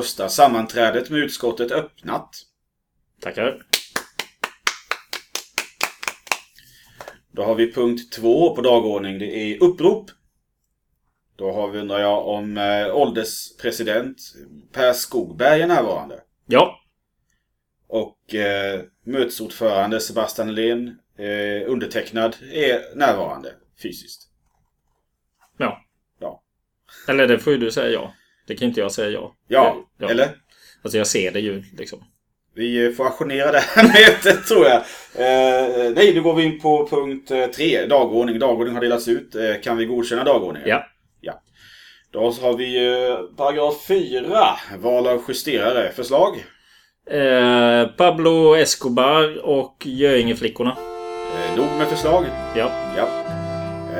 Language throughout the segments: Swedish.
första sammanträdet med utskottet öppnat. Tackar. Då har vi punkt två på dagordning. Det är upprop. Då har vi, undrar jag, om eh, ålderspresident Per Skogberg är närvarande. Ja. Och eh, mötesordförande Sebastian Helén, eh, undertecknad, är närvarande fysiskt. Ja. Ja. Eller det får ju du säga ja. Det kan inte jag säga ja. Ja, Ja. eller? Alltså jag ser det ju liksom. Vi får ajournera det här mötet tror jag. Eh, nej, nu går vi in på punkt eh, tre. Dagordning. Dagordning har delats ut. Eh, kan vi godkänna dagordningen? Ja. ja. Då har vi eh, paragraf 4. Val av justerare. Förslag? Eh, Pablo Escobar och Göingeflickorna. Eh, nog med förslag. Ja. Ja.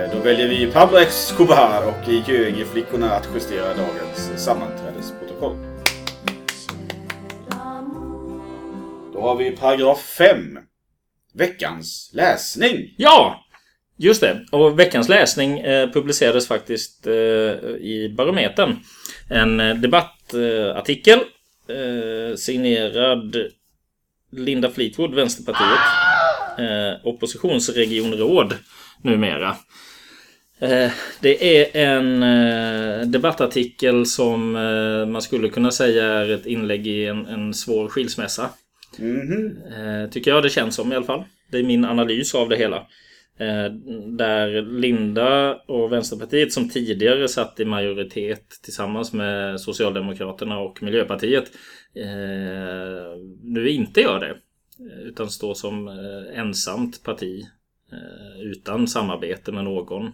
Eh, då väljer vi Pablo Escobar och Göinge-flickorna att justera dagens sammanträdesprotokoll. Då har vi paragraf 5. Veckans läsning. Ja! Just det. Och veckans läsning eh, publicerades faktiskt eh, i Barometern. En eh, debattartikel eh, signerad Linda Fleetwood, Vänsterpartiet. Eh, oppositionsregionråd numera. Eh, det är en eh, debattartikel som eh, man skulle kunna säga är ett inlägg i en, en svår skilsmässa. Mhm. Eh, tycker jag det känns som i alla fall. Det är min analys av det hela. Där Linda och Vänsterpartiet som tidigare satt i majoritet tillsammans med Socialdemokraterna och Miljöpartiet nu inte gör det. Utan står som ensamt parti utan samarbete med någon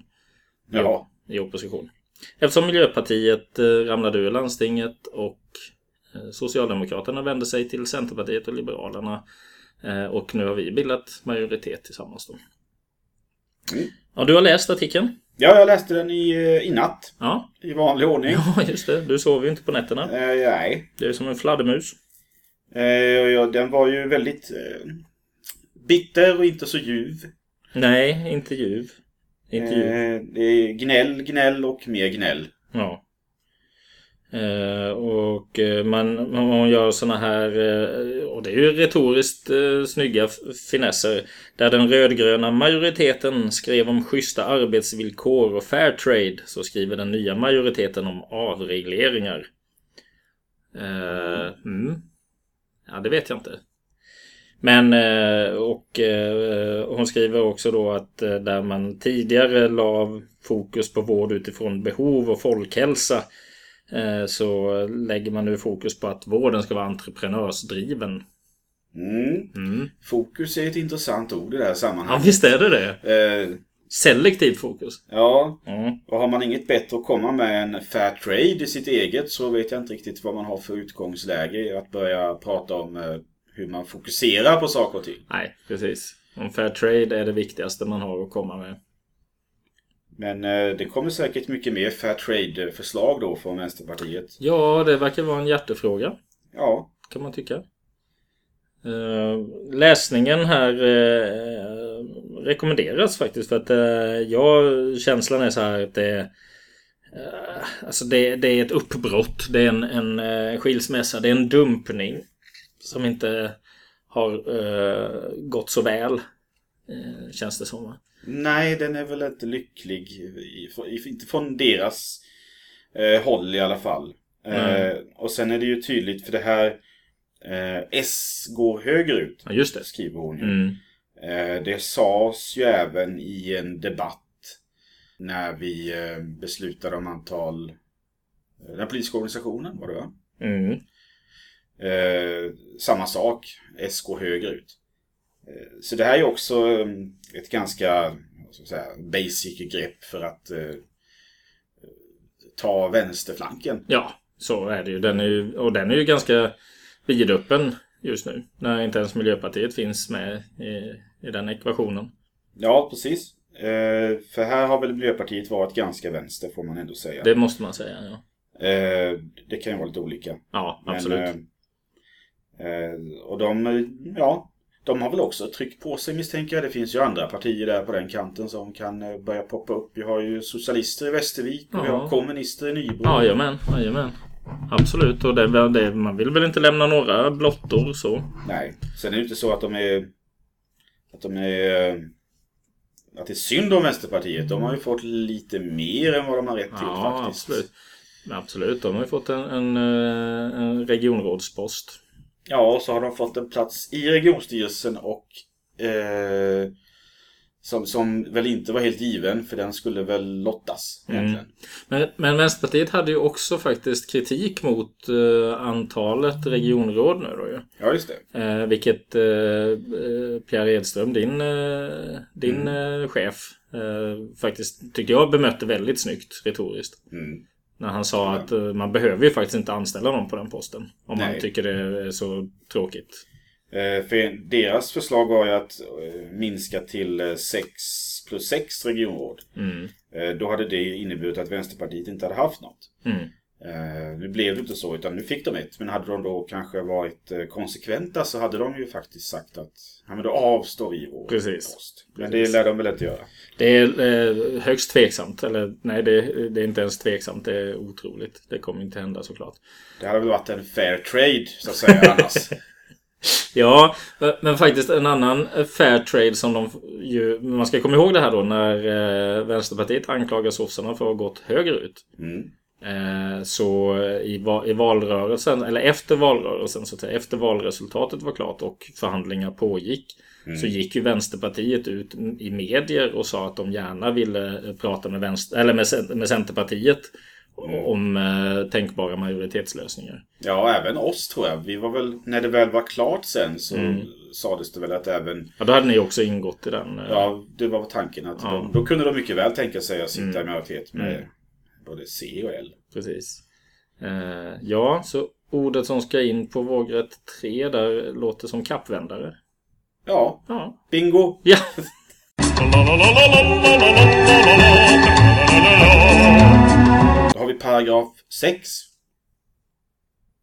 Ja. i opposition. Eftersom Miljöpartiet eh, ramlade ur landstinget och eh, Socialdemokraterna vände sig till Centerpartiet och Liberalerna. Eh, Och nu har vi bildat majoritet tillsammans då. Mm. Ja, du har läst artikeln? Ja, jag läste den i, i natt. Ja. I vanlig ordning. Ja, just det. Du sover ju inte på nätterna. Eh, nej. Det är som en fladdermus. Eh, ja, den var ju väldigt eh, bitter och inte så ljuv. Nej, inte ljuv. Inte ljuv. Eh, det är gnäll, gnäll och mer gnäll. Ja. Eh, och eh, man, man gör såna här, eh, och det är ju retoriskt eh, snygga finesser. Där den rödgröna majoriteten skrev om schyssta arbetsvillkor och fair trade så skriver den nya majoriteten om avregleringar. Eh, mm. Ja, det vet jag inte. Men eh, och eh, hon skriver också då att eh, där man tidigare la fokus på vård utifrån behov och folkhälsa så lägger man nu fokus på att vården ska vara entreprenörsdriven. Mm. Mm. Fokus är ett intressant ord i det här Ja, sammanhanget. visst är det det. Eh, Selektiv fokus. ja, Mm. och har man inget bättre att komma med än fair trade i sitt eget så vet jag inte riktigt vad man har för utgångsläge att börja prata om hur man fokuserar på saker och ting. Nej, precis. Om fair trade är det viktigaste man har att komma med. Men eh, det kommer säkert mycket mer fair trade-förslag då från Vänsterpartiet. Ja, det verkar vara en hjärtefråga. Ja, kan man tycka. Eh, läsningen här eh, rekommenderas faktiskt för att jag, känslan är så här att det är Alltså det, det är ett uppbrott. Det är en, en skilsmässa. Det är en dumpning. Som inte har eh, gått så väl. Eh, känns det som. va? nej den är väl inte lycklig. I, i, inte från deras eh, håll i alla fall. Mm. och sen är det ju tydligt för det här S går högerut. Ja, just det. Skriver hon ju. Mm. Det sades ju även i en debatt när vi beslutade om antal den politiska organisationen var det va? Mm. Eh, samma sak, S går högerut. Eh, så det här är också eh, ett ganska säga, basic grepp för att eh, ta vänsterflanken. Ja, så är det ju. Den är ju. Och den är ju ganska vidöppen just nu. När inte ens Miljöpartiet finns med i, i den ekvationen. Ja, precis. Eh, för här har väl Miljöpartiet varit ganska vänster får man ändå säga. Det måste man säga, ja. Eh, det kan ju vara lite olika. Ja, Men, absolut. eh, eh, och de, eh, ja, de har väl också tryckt på sig misstänker jag. Det finns ju andra partier där på den kanten som kan eh, börja poppa upp. Vi har ju socialister i Västervik och vi Ja. har kommunister i Nybro. Jajamän, jajamän. absolut. Och det, det, man vill väl inte lämna några blottor så. Nej. Sen är det inte så att de är... Att de är... eh, Att det är synd om Vänsterpartiet. De har ju fått lite mer än vad de har rätt till Ja, faktiskt. absolut. Absolut, de har ju fått en, en, eh, en regionrådspost. Ja, och så har de fått en plats i regionstyrelsen och eh, som, som väl inte var helt given för den skulle väl lottas Mm. Men, men Vänsterpartiet hade ju också faktiskt kritik mot eh, antalet regionråd nu då ju. Ja, just det. Eh, vilket eh, eh, Pierre Edström, din, eh, din eh, chef, faktiskt tycker jag bemötte väldigt snyggt retoriskt. Mm. När han sa att eh, man behöver ju faktiskt inte anställa någon på den posten. Om man Nej. tycker det är så tråkigt. Eh, för deras förslag var ju att eh, minska till 6 plus 6 regionråd. Mm. Eh, då hade det inneburit att Vänsterpartiet inte hade haft något. Mm. Eh, nu blev det inte så, utan nu fick de ett. Men hade de då kanske varit eh, konsekventa så hade de ju faktiskt sagt att ja, men då avstår vi vår Precis. post. Men det lär de väl inte göra. Det är eh, högst tveksamt. Eller nej, det, är inte ens tveksamt. Det är otroligt. Det kommer inte hända såklart. Det hade väl varit en fair trade, så att säga, annars. Ja, men faktiskt en annan fair trade som de ju... Man ska komma ihåg det här då när Vänsterpartiet anklagar sossarna för att ha gått högerut. Mm. Eh, så i, va- i valrörelsen, eller efter valrörelsen, så att säga, efter valresultatet var klart och förhandlingar pågick. Så gick ju Vänsterpartiet ut i medier och sa att de gärna ville prata med, vänster, eller med, med Centerpartiet om eh, tänkbara majoritetslösningar. Ja, även oss tror jag. Vi var väl, när det väl var klart sen så sades det väl att även, Ja, då hade ni också ingått i den. eh, ja, det var tanken att Ja. de, då kunde de mycket väl tänka sig att sitta i majoritet med både C och L. Precis. Eh, ja, så ordet som ska in på vågrätt 3 där låter som kappvändare. Ja, Ja. bingo! Ja. Då har vi paragraf 6.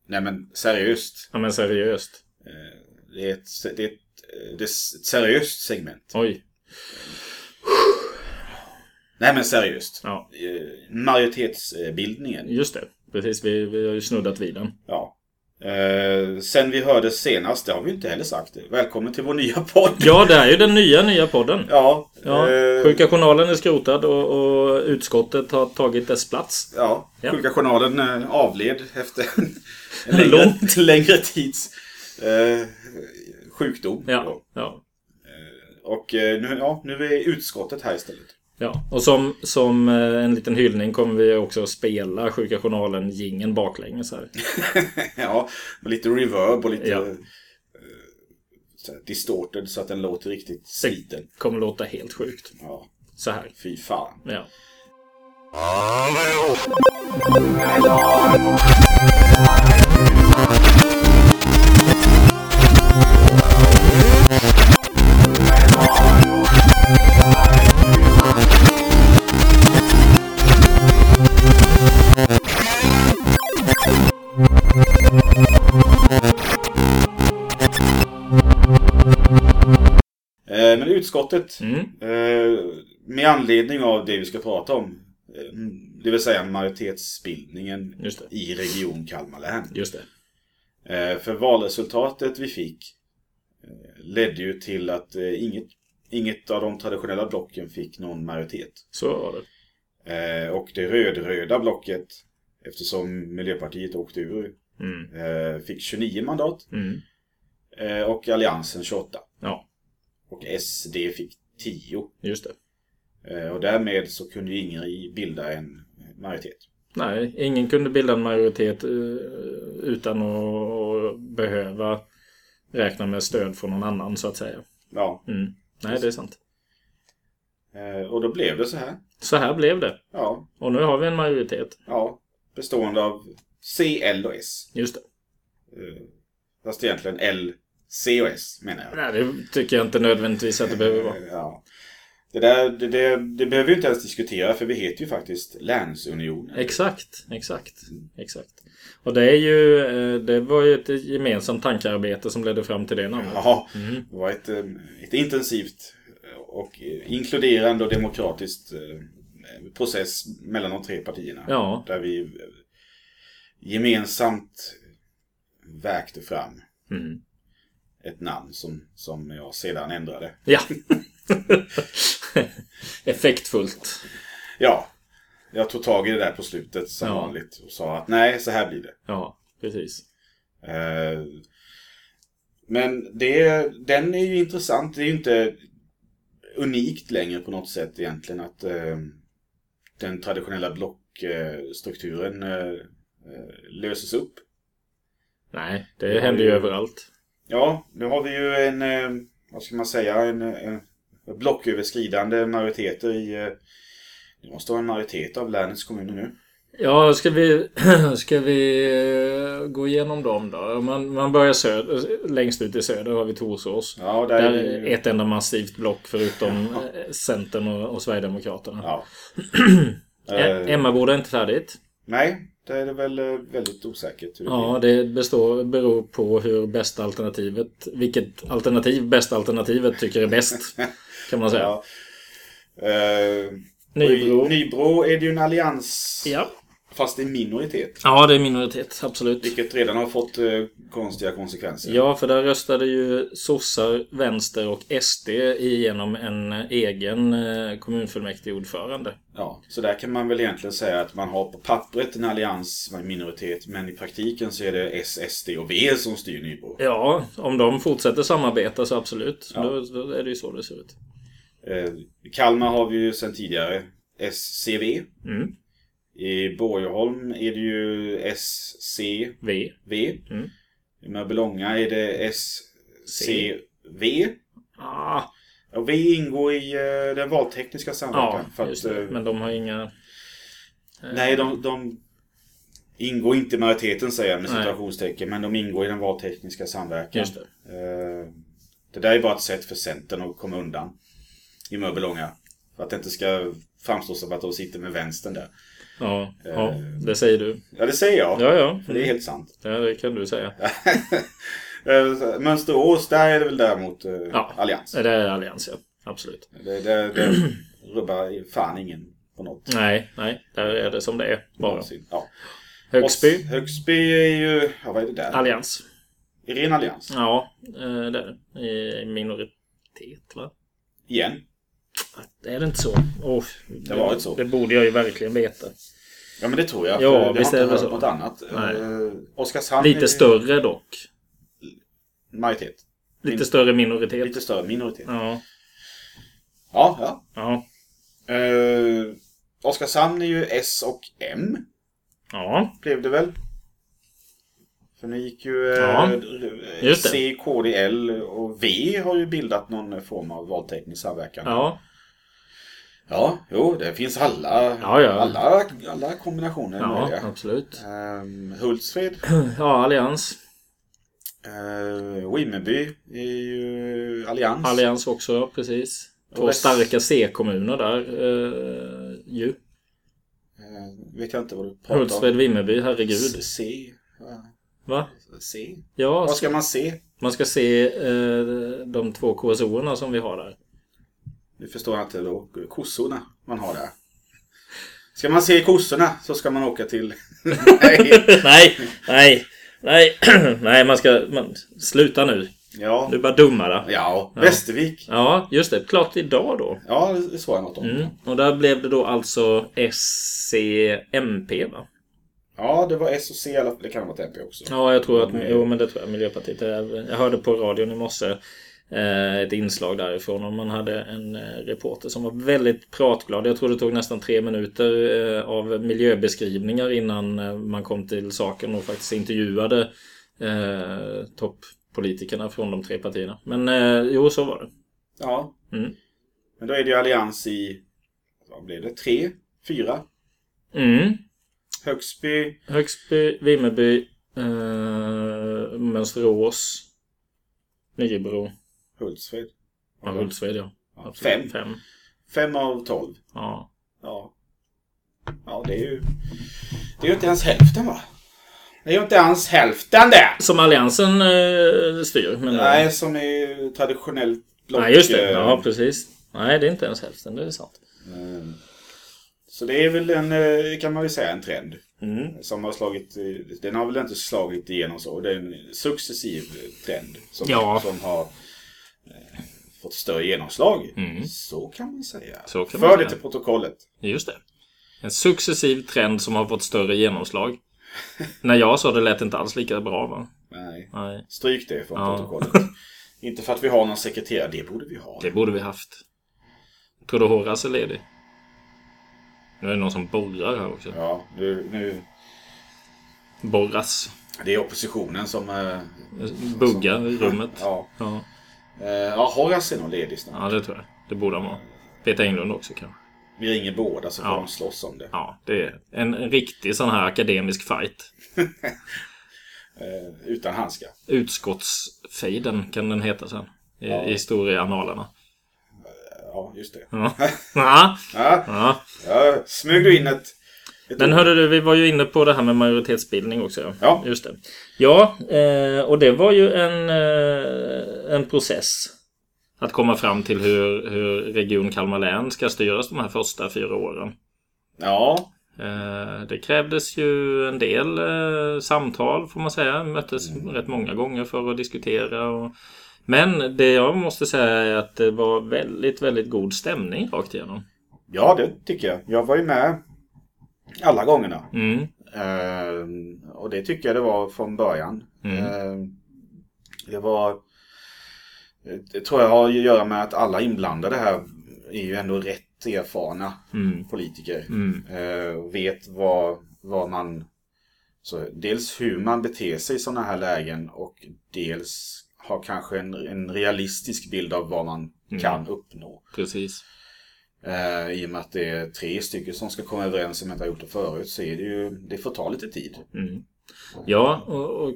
Nej men seriöst. ja, men seriöst. Eh, Det är ett, det är ett, eh, det är ett seriöst segment. Oj. Nej men seriöst. Ja, Eh, Majoritetsbildningen. just det. Precis, vi, vi har ju snuddat vid den. Ja. Eh, sen vi hördes senast, det har vi inte heller sagt. Välkommen till vår nya podd. Ja, det är ju den nya, nya podden. Ja. Ja, eh, Sjuka journalen är skrotad och, och utskottet har tagit dess plats. ja. Ja. Sjuka journalen eh, avled efter en längre, Långt. längre tids eh, sjukdom. Ja, ja. Och eh, nu, ja, nu är utskottet här istället. Ja, och som, som eh, en liten hyllning kommer vi också att spela Sjuka Journalen gingen baklänges här. ja, med lite reverb och lite Ja. eh, så distorted så att den låter riktigt sliten. Kommer låta helt sjukt. Ja, Så här. fy fan. Ja. Utskottet, Mm. eh, med anledning av det vi ska prata om, eh, det vill säga majoritetsbildningen i Region Kalmar län. Just det. Eh, för valresultatet vi fick ledde ju till att inget, inget av de traditionella blocken fick någon majoritet. Så var det. Och det röd-röda blocket, eftersom Miljöpartiet åkte ur, Mm. fick 29 mandat. Mm. Och Alliansen 28. Ja, Och SD fick 10. just det. Eh, och därmed så kunde ju ingen bilda en majoritet. Nej, ingen kunde bilda en majoritet eh, utan att behöva räkna med stöd från någon annan så att säga. Ja, Mm. Nej, det är sant. eh, och då blev det så här. Så här blev det. Ja, Och nu har vi en majoritet. ja. Bestående av C, L och S. Just det. Fast egentligen L, C och S menar jag. Nej, det tycker jag inte nödvändigtvis att det behöver vara. Eh, Ja. Det, där, det, det, det behöver vi inte ens diskutera för vi heter ju faktiskt Länsunionen. Exakt, exakt, exakt. Och det är ju, eh, det var ju ett gemensamt tankearbete som ledde fram till det namnet. Ja, Mm. det var ett, eh, ett intensivt och inkluderande och demokratiskt process mellan de tre partierna. Ja, Där vi gemensamt verkte fram Mm. Ett namn som, som jag sedan ändrade. Ja. Effektfullt. Ja, jag tog tag i det där på slutet som Ja. vanligt och sa att nej, så här blir det. Ja, precis. Eh, Men det, den är ju intressant. Det är ju inte unikt längre på något sätt egentligen att eh, den traditionella blockstrukturen eh, löses upp. Nej, det händer ju överallt. Ja, nu har vi ju en, eh, vad ska man säga, en, en blocköverskridande majoriteter i... eh, Det måste vara en majoritet av länets kommuner nu. Ja, ska vi, ska vi eh, gå igenom dem då? Man, man börjar söder, längst ut i söder har vi Torsås. Ja, där, Där är det är ju... ett enda massivt block förutom eh, Centern och, och Sverigedemokraterna. Ja. Eh, Emmaboda är inte färdigt. nej, det är det väl eh, väldigt osäkert. hur det Ja, det består, beror på hur bästa alternativet, vilket alternativ bästa alternativet tycker är bäst. Kan man blir. säga. Ja. Eh, Nybro. I Nybro är det ju en allians, Ja. Fast i minoritet. ja, det är minoritet, absolut. Vilket redan har fått eh, konstiga konsekvenser. Ja, för där röstade ju sossar, vänster och SD igenom en egen eh, kommunfullmäktigeordförande. Ja, så där kan man väl egentligen säga att man har på pappret en allians med minoritet, men i praktiken så är det S, SD och V som styr Nybro. Ja, om de fortsätter samarbeta så absolut. Ja. Då, då är det ju så det ser ut. Eh, Kalmar har vi ju sedan tidigare SCV. Mm. I Borgholm är det ju SCV. V. Mm. I Mörbylånga är det SCV. Ah, Och V ingår i eh, den valtekniska samverkan. ja, att, eh, Men de har inga... eh, Nej, de, de ingår inte i majoriteten säger jag med Nej. situationstecken. Men de ingår i den valtekniska samverkan. Just det. Det där är bara ett sätt för Centern att komma undan i Mörbylånga. För att det inte ska framstå som att de sitter med vänstern där. Ja, ja, Eh. det säger du. Ja, det säger jag. Ja, ja. Det är helt sant. Ja, det kan du säga. Eh, Mönsterås, där är det väl däremot eh, Ja. allians. Det är allians, ja. Absolut. Det, det, det rubbar fan ingen på något. Nej, nej. Där är det som det är. Bara. Ja. Högsby. Och Högsby är ju, ja vad är det där? Allians. Ren allians. Ja, eh, det är det. I minoritet, va? Igen. Är det inte så? Oh, Det var inte så. Det borde jag ju verkligen veta. Ja men det tror jag. Ja, jag visst har är inte det hört så. något annat. Nej. Eh, Oskarshamn är Lite ju större dock. Majoritet. Lite Min- större minoritet. Lite större minoritet. Ja. Ja, ja. Ja. Uh, Oskarshamn är ju S och M. Ja. Blev det väl? För nu gick ju eh, Ja. C, KD, L och V har ju bildat någon form av valteknisk samverkan. Ja. Ja, jo, det finns alla, Ja, ja. alla, alla kombinationer Ja, möjliga. absolut. Um, Hultsfred, Ja, allians. uh, Vimmerby är ju allians. Allians också, precis. Två väst- starka C-kommuner där. Eh, ju. Eh, vet jag inte vad du pratar Hultsfred, om. Vimmerby, herregud. C. Va? C. Ja, Vad ska man se? man ska se eh, de två KSO-erna som vi har där. Nu förstår jag inte då. Kossorna man har där. Ska man se kossorna så ska man åka till... Nej. nej, nej, nej, nej, man ska... Man, sluta nu. Ja. Du är bara dummare. Ja. Västervik. Ja, just det. Klart idag då. Ja, det såg jag något om. Mm. Och där blev det då alltså SCMP va? Ja, det var S och C. Det kan vara MP också. Ja, jag tror att... Mm. Jo, men det tror jag. Miljöpartiet. Jag hörde på radion i morse eh, ett inslag därifrån och man hade en eh, reporter som var väldigt pratglad. Jag tror det tog nästan tre minuter eh, av miljöbeskrivningar innan eh, man kom till saken och faktiskt intervjuade eh, toppolitikerna från de tre partierna. Men eh, jo, så var det. Ja. Mm. Men då är det ju allians i... Vad blev det? Tre? Fyra? Mm. Högsby. Högsby, Vimmerby, eh, Mönsterås, Nybro. Hultsfred. Ja, Hultsfred ja. Fem. Fem. Fem av tolv. Ja. Ja. Ja, det är ju... Det är ju inte ens hälften va? Det är ju inte ens hälften det! Som Alliansen eh, styr. Men, Nej, som är traditionellt block... Nej, just det. eh, Ja, precis. Nej, det är inte ens hälften. Det är sant. eh, Så det är väl en, eh, kan man väl säga, en trend. Mm. Som har slagit, den har väl inte slagit igenom så. Det är en successiv trend som, ja. som har eh, fått större genomslag. Mm. Så kan man säga. Så kan För man det till protokollet. Just det. En successiv trend som har fått större genomslag. När jag sa det lät inte alls lika bra va? Nej. Nej. Stryk det från ja. protokollet. inte för att vi har någon sekreterare, det borde vi ha. Det borde vi haft. Tror du Horace är ledig? Nu är det någon som borrar här också. Ja, nu... nu... Borras. Det är oppositionen som... Eh, Buggar i rummet. Ja. Ja, eh, ja Horace är nog ledig snart. Ja, det tror jag. Det borde han vara. Peter Englund också kanske. Vi ringer båda så får ja. de slåss om det. Ja, det är en, en riktig sån här akademisk fight. eh, utan handskar. Utskottsfejden kan den heta sen. I, ja. i historieanalerna. Ja, just det. Ja. ja. ja. ja. Smög du in ett... Men hörde du, vi var ju inne på det här med majoritetsbildning också. Ja. Just det. Ja, eh, och det var ju en, eh, en process. Att komma fram till hur, hur Region Kalmar län ska styras de här första fyra åren. Ja. Eh, det krävdes ju en del samtal får man säga. Möttes mm. rätt många gånger för att diskutera. Och men det jag måste säga är att det var väldigt, väldigt god stämning rakt igenom. Ja, det tycker jag. Jag var ju med alla gångerna. Mm. Uh, och det tycker jag det var från början. Mm. Uh, det var... Det tror jag har att göra med att alla inblandade här är ju ändå rätt erfarna mm. politiker. Mm. Uh, vet vad, vad man... Så dels hur man beter sig i sådana här lägen och dels har kanske en, en realistisk bild av vad man mm. kan uppnå. Precis. Eh, I och med att det är tre stycken som ska komma överens som inte har gjort det förut så är det ju, det får ta lite tid. Mm. Ja, och, och,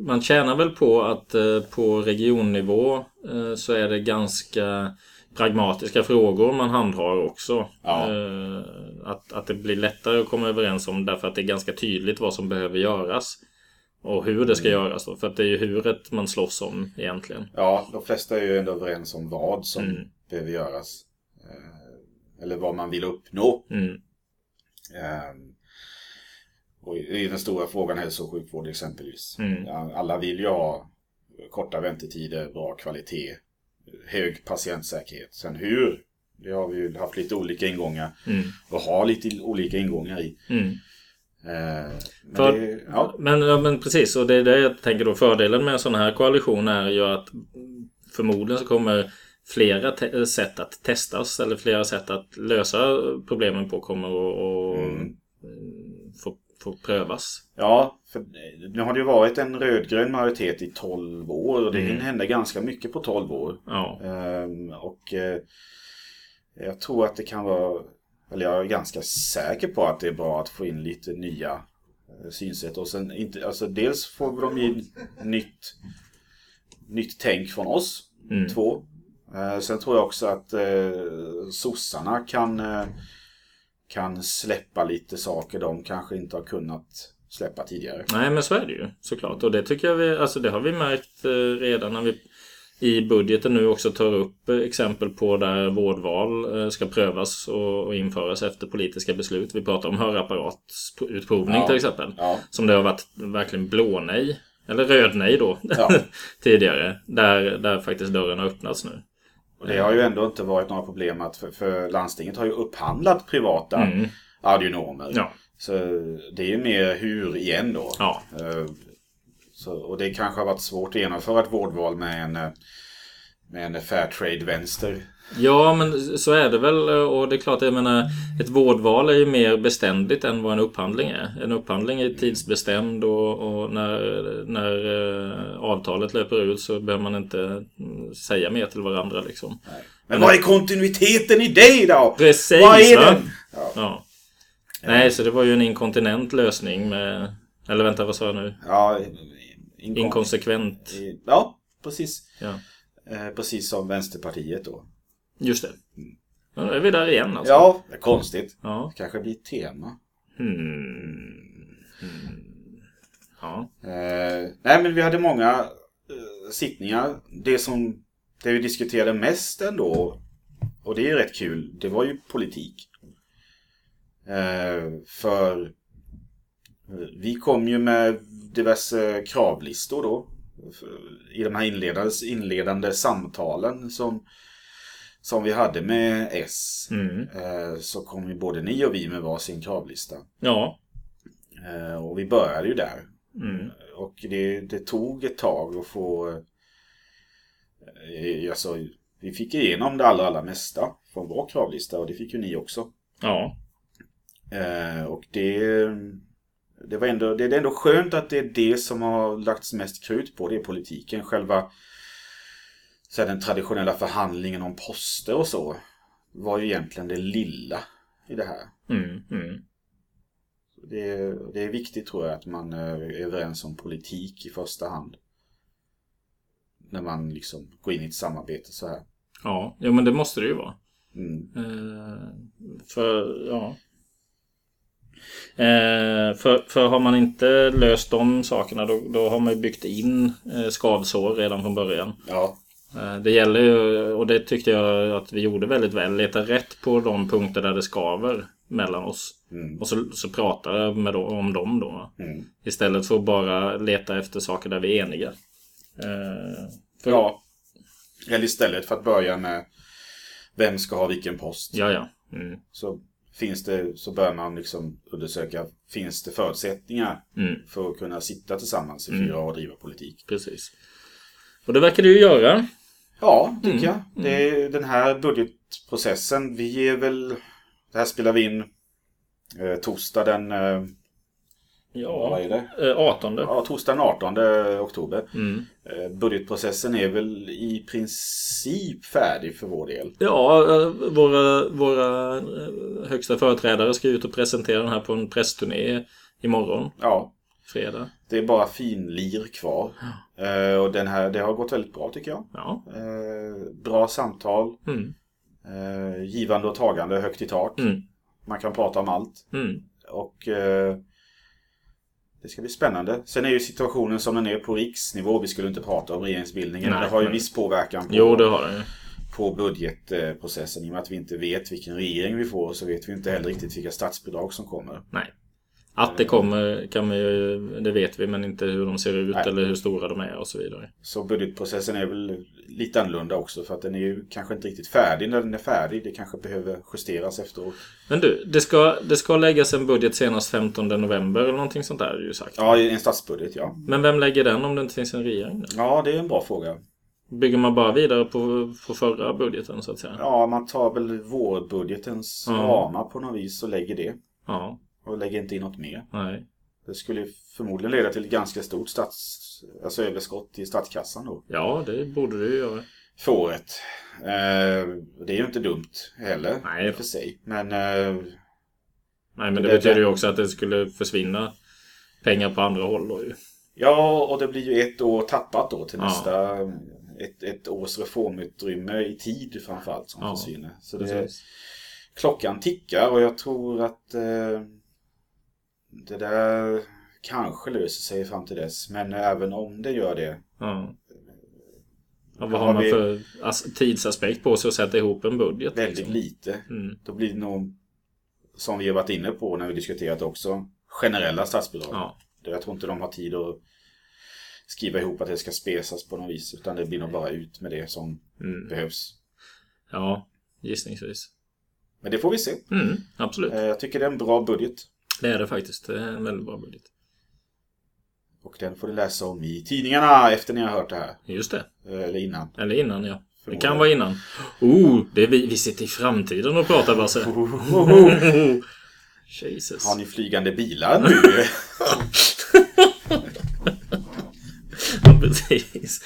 man tjänar väl på att eh, på regionnivå eh, så är det ganska pragmatiska frågor man handhar också. Ja. Eh, att, att det blir lättare att komma överens om därför att det är ganska tydligt vad som behöver göras. Och hur det ska mm. göras då. För att det är ju huret man slåss om egentligen. Ja, de flesta är ju ändå överens om vad som mm. behöver göras. Eller vad man vill uppnå. Mm. Eh, och i den stora frågan hälso och sjukvård exempelvis. Mm. Alla vill ju ha korta väntetider, bra kvalitet, hög patientsäkerhet. Sen hur, det har vi ju haft lite olika ingångar. Mm. Och har lite olika ingångar i. Mm. Eh, men, För, det, ja. men, ja, men precis, och det är det jag tänker då. Fördelen med en sån här koalition är ju att förmodligen så kommer flera sätt att testas eller flera sätt att lösa problemen på kommer att mm. få, få prövas. Ja, för nu har det ju varit en rödgrön majoritet i 12 år och det mm. hända ganska mycket på 12 år. Ja. Ehm, och eh, jag tror att det kan vara eller jag är ganska säker på att det är bra att få in lite nya eh, synsätt. Och sen inte, alltså dels får de in nytt, nytt tänk från oss. Mm. Två. Eh, sen tror jag också att eh, sossarna kan, eh, kan släppa lite saker de kanske inte har kunnat släppa tidigare. Nej men så är det ju såklart. Och det tycker jag vi, alltså det har vi märkt eh, redan när vi i budgeten nu också tar upp exempel på där vårdval ska prövas och införas efter politiska beslut. Vi pratar om hörapparatutprovning ja, till exempel. Ja. Som det har varit verkligen blånej, eller rödnej då, ja. tidigare. Där, där faktiskt dörren har öppnats nu. Och det har ju ändå inte varit några problem att för, för landstinget har ju upphandlat privata mm. audionomer. Ja. Så det är ju mer hur igen då. Ja. Eh, så, och det kanske har varit svårt att genomföra ett vårdval med en, med en Fairtrade-vänster. Ja, men så är det väl. Och det är klart, jag menar, ett vårdval är ju mer beständigt än vad en upphandling är. En upphandling är tidsbestämd och, och när, när uh, avtalet löper ut så behöver man inte säga mer till varandra. Liksom. Men, men vad är kontinuiteten i det då? Precis! Vad är den? Ja. ja. Nej, så det var ju en inkontinent lösning med... Eller vänta, vad sa jag nu? Ja, Inkonsekvent. Ja, precis. Ja. Eh, precis som Vänsterpartiet då. Just det. Mm. Ja, då är vi där igen alltså. Ja, det är konstigt. Ja. Kanske blir ett tema. Hmm. Hmm. Ja. Eh, nej, men vi hade många eh, sittningar. Det som det vi diskuterade mest ändå, och det är rätt kul, det var ju politik. Eh, för Vi kom ju med diverse kravlistor då. I de här inledande, inledande samtalen som, som vi hade med S. Mm. Eh, så kom ju både ni och vi med varsin kravlista. Ja. Eh, och vi började ju där. Mm. Och det, det tog ett tag att få... Eh, alltså, vi fick igenom det allra, allra mesta från vår kravlista och det fick ju ni också. Ja. Och det, det, var ändå, det är ändå skönt att det är det som har lagts mest krut på. Det är politiken. Själva så här, den traditionella förhandlingen om poster och så var ju egentligen det lilla i det här. Mm. Mm. Det är, det är viktigt tror jag att man är överens om politik i första hand. När man liksom går in i ett samarbete så här. Ja, jo, men det måste det ju vara. Mm. Eh, för, ja. Eh, för, för har man inte löst de sakerna då, då har man ju byggt in eh, skavsår redan från början. Ja, Eh, det gäller ju, och det tyckte jag att vi gjorde väldigt väl, leta rätt på de punkter där det skaver mellan oss. mm. Och så, så prata med dem, om dem då. Mm. Istället för att bara leta efter saker där vi är eniga. Eh, för, ja. Eller istället för att börja med vem ska ha vilken post. Ja, ja. Mm, Så finns det, så bör man liksom undersöka, finns det förutsättningar mm, för att kunna sitta tillsammans i Mm. fyra år och driva politik? precis. Och det verkar du göra. Ja, tycker Mm, jag. Det är den här budgetprocessen, vi är väl, det här spelar vi in eh, torsdag den, eh, vad Ja. är det? Eh, 18. Ja, torsdag den 18 oktober. Mm. Eh, budgetprocessen är väl i princip färdig för vår del. Ja, eh, våra, våra eh, högsta företrädare ska ut och presentera den här på en pressturné imorgon, Ja, fredag. det är bara finlir kvar. Eh, och den här, det har gått väldigt bra tycker jag. Ja. Eh, bra samtal, Mm. eh, givande och tagande, högt i tak. Mm. Man kan prata om allt. Mm. Och eh, det ska bli spännande. Sen är ju situationen som den är på riksnivå. Vi skulle inte prata om regeringsbildningen. Nej, men det har ju men- viss påverkan på, Jo, det har ju. på budgetprocessen. I och med att vi inte vet vilken regering vi får så vet vi inte heller riktigt vilka statsbidrag som kommer. Nej. Att det kommer kan vi det vet vi, men inte hur de ser ut Nej. eller hur stora de är och så vidare. Så budgetprocessen är väl lite annorlunda också för att den är ju kanske inte riktigt färdig när den är färdig. Det kanske behöver justeras efteråt. Men du, det ska, det ska läggas en budget senast 15 november eller någonting sånt där är ju sagt. Ja, en statsbudget ja. Men vem lägger den om det inte finns en regering? Då? Ja, det är en bra fråga. Bygger man bara vidare på, på förra budgeten så att säga? Ja, man tar väl vårbudgetens Ja. ramar på något vis och lägger det. Ja, Och lägger inte in något mer. nej. Det skulle förmodligen leda till ett ganska stort stats, alltså överskott i statskassan då. Ja, det borde det ju göra. För året. Eh, det är ju inte dumt heller. Nej. för sig. Men eh, Nej, men det, Det- betyder ju också att det skulle försvinna pengar på andra håll då ju. ja, och det blir ju ett år tappat då till Ja. nästa. Ett, ett års reformutrymme i tid framförallt som Ja, försvinner. Så det, Precis. klockan tickar och jag tror att eh, det där kanske löser sig fram till dess. Men även om det gör det. Ja. Ja, vad Har man för as- tidsaspekt på sig att sätta ihop en budget? Väldigt liksom? lite. Mm. Då blir det nog, som vi har varit inne på när vi diskuterat också, generella statsbidrag. Ja. Jag tror inte de har tid att skriva ihop att det ska spesas på något vis. Utan det blir nog bara ut med det som Mm. behövs. ja, gissningsvis. Men det får vi se. Mm, absolut. Eh, Jag tycker det är en bra budget. Det är det faktiskt. Det är en väldigt bra budget. Och den får du läsa om i tidningarna efter ni har hört det här. Just det. Eller innan. Eller innan, ja. Det kan vara innan. Oh, det är vi, vi sitter i framtiden och pratar Basse. Jesus. Har ni flygande bilar nu? Ja, precis.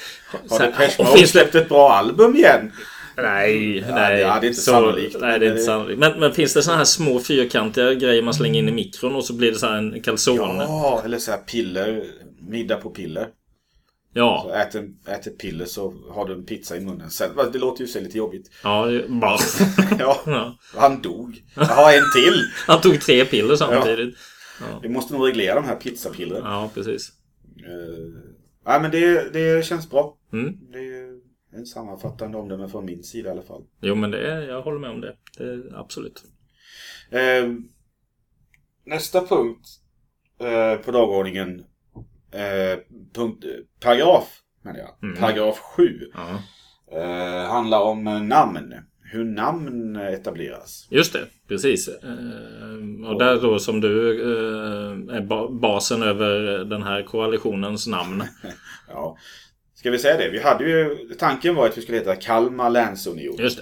Har Depeche Mode släppt ett bra album igen? Nej, Ja, nej. det- ja, det är inte så, sannolikt, Nej, det är inte sannolikt. Men, men finns det sådana här små fyrkantiga grejer man slänger in i mikron och så blir det så här en calzone? Ja, eller så här piller. Middag på piller. Ja. Så ät, en, ät ett piller så har du en pizza i munnen. Sen, det låter ju så lite jobbigt. Ja, det- bara. Ja, ja. han dog. Jaha, en till. Han tog tre piller samtidigt. Vi måste nog reglera de här pizzapillren. Ja, precis. Uh, nej, men det, det känns bra. Mm. Det sammanfattande omdöme från min sida i alla fall. Jo, men det är, jag håller med om det. det absolut. Eh, nästa punkt eh, på dagordningen eh, punkt, paragraf, menar jag. Mm. Paragraf 7. Ja. Eh, handlar om eh, namn. Hur namn etableras. Just det, precis. Eh, och där då som du är ba- basen över den här koalitionens namn. Ja. Ska vi säga det? Vi hade ju, tanken var att vi skulle heta Kalmar Länsunion. Just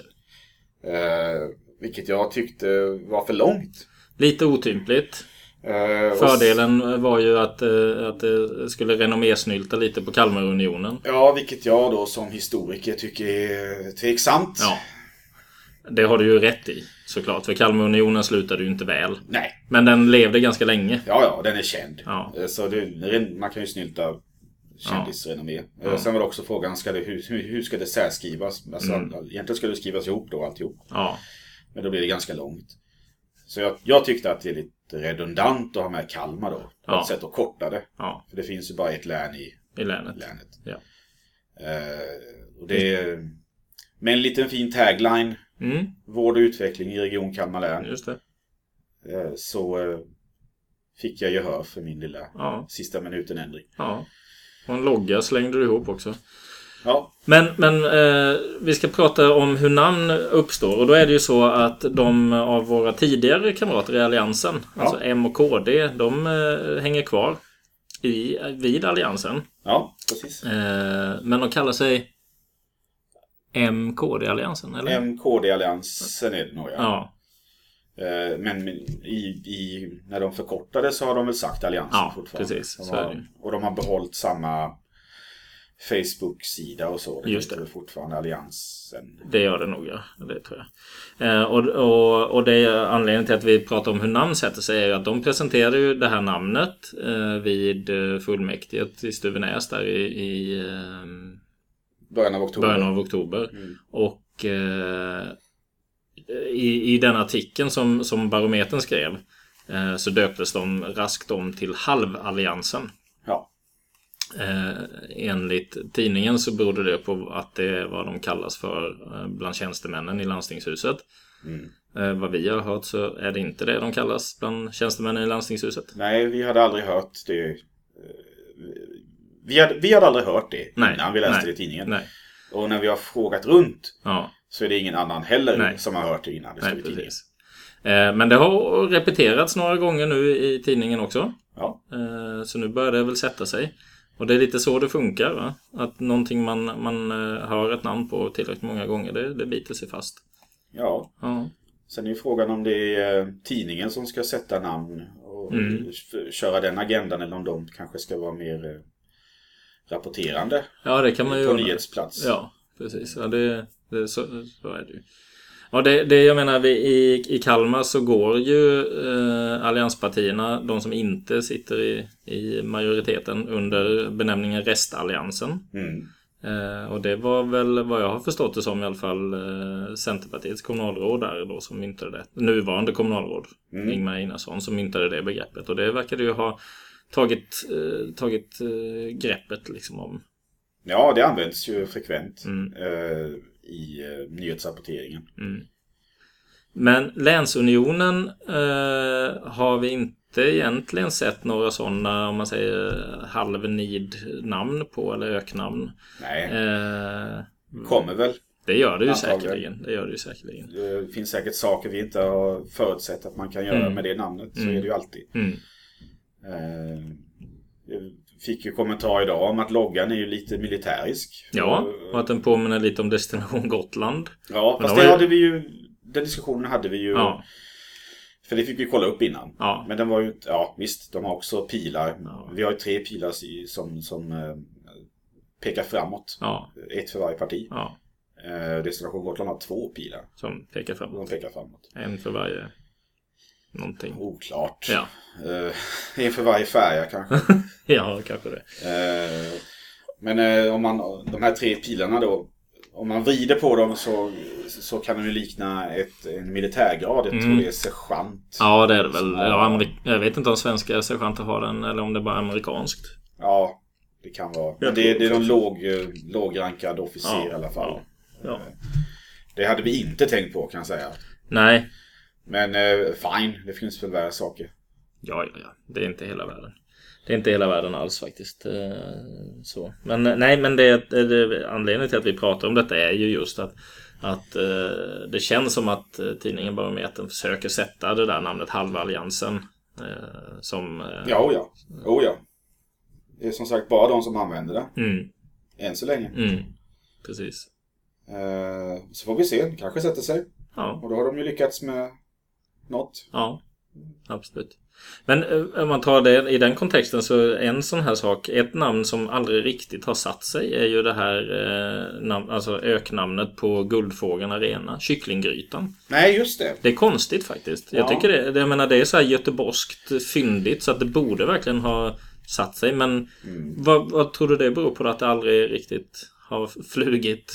det. Eh, vilket jag tyckte var för långt. Lite otympligt. Eh, och Fördelen var ju att, eh, att det skulle renommésnylta lite på Kalmarunionen. Ja, vilket jag då som historiker tycker är tveksamt. Ja. Det har du ju rätt i såklart. För Kalmarunionen slutade ju inte väl. Nej, Men den levde ganska länge. ja, ja, den är känd. Ja. Eh, Så det, man kan ju snylta kändisrenommé. Eh, Sen var det också frågan, ska det, hur, hur ska det särskrivas? Alltså, Mm. Egentligen ska det skrivas ihop då alltihop. Ja. Men då blir det ganska långt. Så jag, jag tyckte att det är lite redundant att ha med Kalmar då. På Ja. ett sätt att korta det. Ja. För det finns ju bara ett län i I länet. länet. Ja. Eh, och det är, med en liten fin tagline. Mm, Vård och utveckling i Region Kalmar län. just det. Eh, så eh, fick jag gehör för min lilla Ja. sista minuten-ändring. Ja. Och en logga slängde du ihop också. Ja, Men, men eh, vi ska prata om hur namn uppstår. Och då är det ju så att de av våra tidigare kamrater i Alliansen, alltså M och KD, de eh, hänger kvar i, vid Alliansen. ja precis. Eh, men de kallar sig MKD-alliansen, eller? MKD-alliansen är det nog ja. ja. Eh, Men i, i, när de förkortade så har de väl sagt alliansen Ja, fortfarande. precis. De har, och de har behållit samma Facebook-sida och så. Det Just det. fortfarande alliansen. Det gör det nog, ja. Det tror jag. Eh, och, och, och det är anledningen till att vi pratar om hur namn sätter sig är ju att de presenterade ju det här namnet eh, vid eh, fullmäktige i Stuvenäs där i, i eh, Början av oktober. början av oktober. Mm. Och eh, i, i den artikeln som, som Barometern skrev eh, så döptes de raskt om till Halvalliansen. Ja. Eh, enligt tidningen så berodde det på att det är vad de kallas för eh, bland tjänstemännen i landstingshuset. Mm. Eh, vad vi har hört så är det inte det de kallas bland tjänstemännen i landstingshuset. Nej, vi hade aldrig hört det. eh, Vi hade, vi hade aldrig hört det Nej, innan vi läste nej, det i tidningen. Nej. Och när vi har frågat runt Ja, så är det ingen annan heller Nej. som har hört det innan det nej stod i tidningen. Eh, men det har repeterats några gånger nu i tidningen också. Ja, Eh, Så nu börjar det väl sätta sig. Och det är lite så det funkar. Va? Att någonting man, man eh, hör ett namn på tillräckligt många gånger, det, det biter sig fast. ja. Ja, Sen är ju frågan om det är eh, tidningen som ska sätta namn och Mm. köra den agendan eller om de kanske ska vara mer eh, rapporterande ja det kan man ju på nyhetsplats. Ja, precis. Ja, det, det, så, så är det ju. Ja, det, det jag menar, vi, i, i Kalmar så går ju eh, allianspartierna, de som inte sitter i, i majoriteten, under benämningen restalliansen. Mm. Eh, och det var väl vad jag har förstått det som i alla fall eh, Centerpartiets kommunalråd där då som myntade det. Nuvarande kommunalråd Mm. Ingmar Einarsson som myntade det begreppet. Och det verkade ju ha tagit, eh, tagit eh, greppet liksom om. Ja, det används ju frekvent Mm. I eh, nyhetsrapporteringen. Mm. Men Länsunionen eh, har vi inte egentligen sett några sådana, om man säger halvnid-namn på eller öknamn. Nej, Eh, kommer väl. det gör det ju Antagligen. säkerligen. Det gör det ju säkerligen. Det finns säkert saker vi inte har förutsett att man kan göra Mm. med det namnet. Så Mm. är det ju alltid. Mm. Eh, fick ju kommentar idag om att loggan är ju lite militärisk. Ja, och att den påminner lite om Destination Gotland. Ja, Men fast de det ju- hade vi ju... Den diskussionen hade vi ju... Ja, För det fick vi kolla upp innan. ja, Men den var ju. Ja, visst. De har också pilar. Ja. Vi har ju tre pilar som, som eh, pekar framåt. ja, Ett för varje parti. ja. Eh, Destination Gotland har två pilar. Som pekar De framåt. pekar framåt. En för varje någonting. Oklart. Ja, Eh, en för varje färja kanske. ja kanske det. Eh, men eh, om man, de här tre pilarna då. Om man vrider på dem så, så kan de ju likna ett, en militärgrad. Jag tror Mm. det är sergeant. Ja, det är det väl. Ja. Ja, amerik- jag vet inte om svenska sergeanter har den eller om det bara är amerikanskt. Ja, det kan vara. Men det, tror det är någon låg, lågrankad officer Ja, i alla fall. Ja. Det hade vi inte tänkt på kan jag säga. Nej, Men eh, fine, det finns väl värre saker. Ja, ja, ja. Det är inte hela världen. Det är inte hela världen alls faktiskt. Eh, Så. Men eh, nej, men det, det, anledningen till att vi pratar om detta är ju just att, att eh, det känns som att tidningen Barometern försöker sätta det där namnet Halva Alliansen som... Ja, oh ja. Oh ja. Det är som sagt bara de som använder det. Mm, Än så länge. mm, precis. Så får vi se. Det kanske sätter sig. Ja, Och då har de ju lyckats med något. ja. Absolut. Men eh, om man tar det i den kontexten så en sån här sak, ett namn som aldrig riktigt har satt sig är ju det här eh, alltså öknamnet på Guldfågeln Arena, Kycklinggrytan. Nej, just det. Det är konstigt faktiskt. Jag Ja. tycker det, det, jag menar, det är så här göteborgskt fyndigt så att det borde verkligen ha satt sig. Men Mm. vad, vad tror du det beror på att det aldrig riktigt har flugit?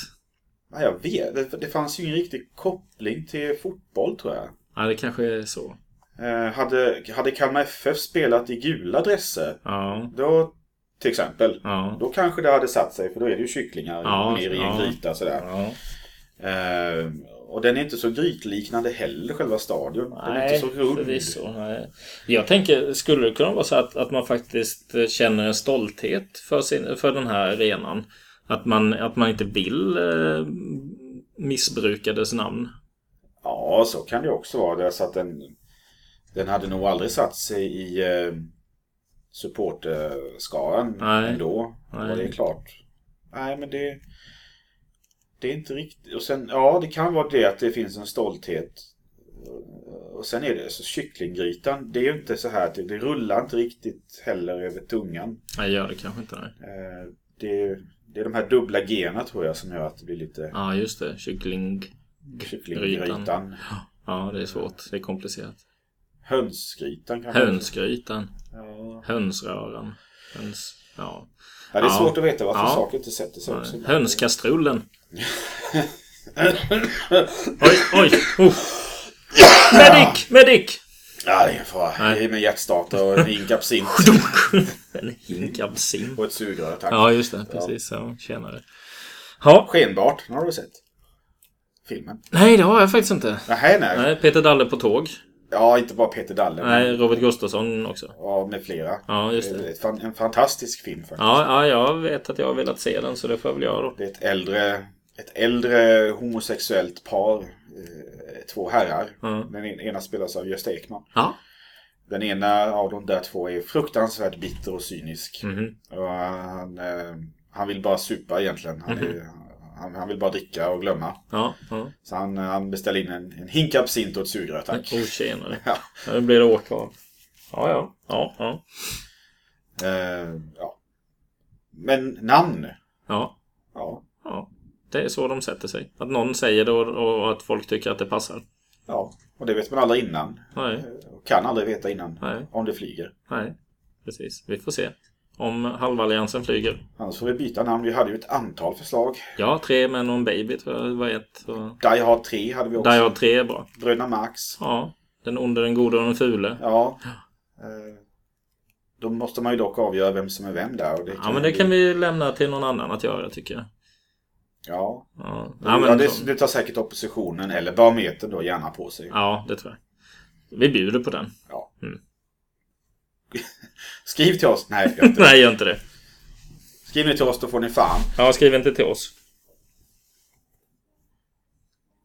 Ja, jag vet. Det, det fanns ju ingen riktig koppling till fotboll tror jag. Ja, det kanske är så. Eh, hade, hade Kalmar FF spelat i gula dresser, Ja, då till exempel, ja, då kanske det hade satt sig för då är det ju kycklingar Ja, ner i en ja. gryta sådär. ja. Eh, och den är inte så grytliknande heller, själva stadion. Den är inte så rund. förvisso. Nej. Jag tänker, skulle det kunna vara så att, att man faktiskt känner en stolthet för, sin, för den här arenan? Att man, att man inte vill eh, missbruka dess namn? Ja, så kan det också vara. Det är så att den, den hade nog aldrig satt sig i eh, supporterskaran Nej. ändå. Nej. Och det är klart. Nej, men det... Det är inte riktigt... Och sen, ja, det kan vara det att det finns en stolthet. Och sen är det så kycklinggrytan. Det är ju inte så här det, det rullar inte riktigt heller över tungan. Nej, gör det kanske inte. Nej. Eh, det, är, det är de här dubbla g tror jag som gör att det blir lite Ja, just det. Kyckling... kycklinggrytan. Ja, det är svårt. Det är komplicerat. Hönsgrytan kanske. Hönsgrytan. Ja. Hönsröran. Höns... Ja. Ja, det är svårt att veta varför Ja. saker inte sätter sig också. Hönskastrullen. Oj, oj! Oh. Medic! Medic! Ja, det är ingen fara. Det är med hjärtstartare och en hink absint En hink absint. och ett sugrör, tack. Ja, just det. Precis. Ja, tjenare. Ja. Skenbart, har du sett. Filmen. Nej, det har jag faktiskt inte. Nej, nej. Nej, Peter Dalle på tåg. Ja, inte bara Peter Dalle. Nej, Robert Gustafsson också. Ja, med flera. Ja, just Det en fantastisk film faktiskt. Ja, ja, jag vet att jag har velat se den så det får jag väl göra då. Det är ett äldre, ett äldre homosexuellt par. Eh, två herrar. Ja. Den en- ena spelas av Gösta Ekman. Ja. Den ena av de där två är fruktansvärt bitter och cynisk. Mhm. Och han, eh, han vill bara supa egentligen. Han, är, han, han vill bara dricka och glömma. Ja, ja. Så han, han beställer in en, en hink absint och ett sugrör, tack. Oh, tjenare. Ja. Nu blir det av. Ja, ja. Ja, ja. Eh, ja. Men namn? Ja, Ja. ja. Det är så de sätter sig. Att någon säger det och, och att folk tycker att det passar. ja. Och det vet man aldrig innan. Nej, Eh, Och kan aldrig veta innan. nej, Om det flyger. nej. Precis. Vi får se. Om halvalliansen flyger. Annars får vi byta namn. Vi hade ju ett antal förslag. Ja, tre män och en baby tror jag var ett. Och... Die Hard 3 hade vi också. Die Hard 3 är bra. Bröderna Max. Ja. Den onde, den gode och den fule. Ja. Eh, Då måste man ju dock avgöra vem som är vem där. Och det Ja, men det kan vi lämna till någon annan att göra tycker jag. Ja. Ja, Ja, ja, men, det, det tar säkert oppositionen eller barometern då gärna på sig. ja det tror jag. Vi bjuder på den. Ja. Mm. Skriv till oss. Nej, gör inte det. Nej, gör inte det. Skriv ni till oss, då får ni fan. Ja, skriv inte till oss.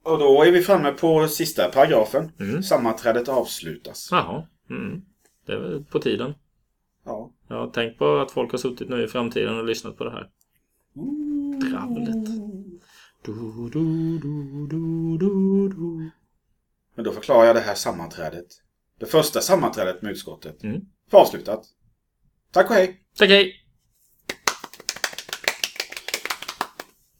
Och då är vi framme på sista paragrafen. Mm. Sammanträdet avslutas. Jaha. Mm. Det är väl på tiden. Ja. Ja, tänk på att folk har suttit nu i framtiden och lyssnat på det här. Du, du, du, du, du. Men då förklarar jag det här sammanträdet. Det första sammanträdet med utskottet. Mm. För avslutat. Tack och hej! Tack hej!